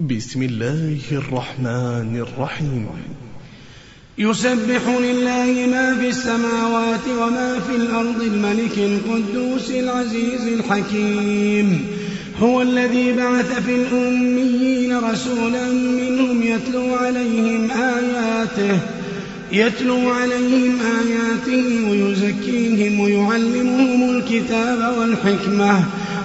بسم الله الرحمن الرحيم. يسبح لله ما في السماوات وما في الأرض الملك القدوس العزيز الحكيم. هو الذي بعث في الأميين رسولا منهم يتلو عليهم آياته يتلو عليهم آياته ويزكيهم ويعلمهم الكتاب والحكمة.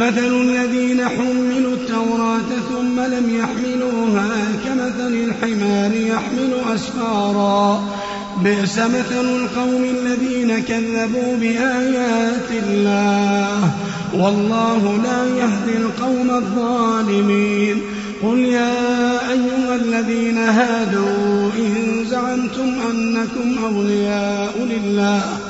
مثل الذين حملوا التوراة ثم لم يحملوها كمثل الحمار يحمل أسفارا. بئس مثل القوم الذين كذبوا بآيات الله. والله لا يهدي القوم الظالمين. قل يا أيها الذين هادوا إن زعمتم أنكم أولياء لله.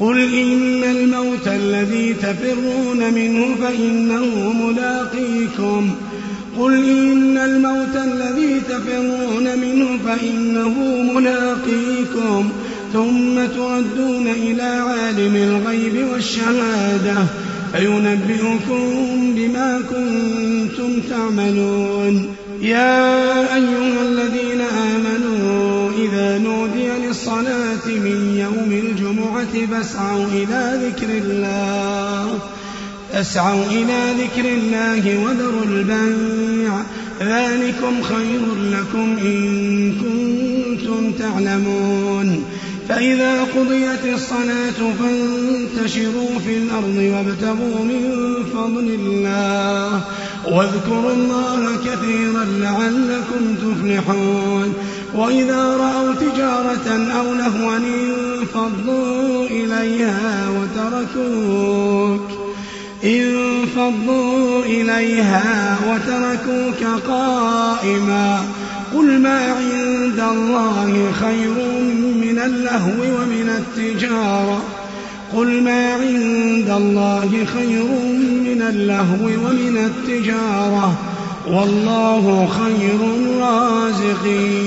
قل إن الموت الذي تفرون منه فإنه ملاقيكم. قل إن الموت الذي تفرون منه فإنه ملاقيكم. ثم تردون إلى عالم الغيب والشهادة. فينبئكم بما كنتم تعملون. يا أيها الذين من يوم الجمعة فاسعوا إلى ذكر الله. اسعوا إلى ذكر الله وذروا البيع. ذلكم خير لكم إن كنتم تعلمون. فإذا قضيت الصلاة فانتشروا في الأرض وابتغوا من فضل الله. واذكروا الله كثيرا لعلكم تفلحون. وإذا رأوا تجارة أو لهوا انفضوا إليها وتركوك انفضوا إليها وتركوك قائما. قل ما عند الله خير من اللهو ومن التجارة؟ قل ما عند الله خير من اللهو ومن التجارة؟ والله خير الرازقين.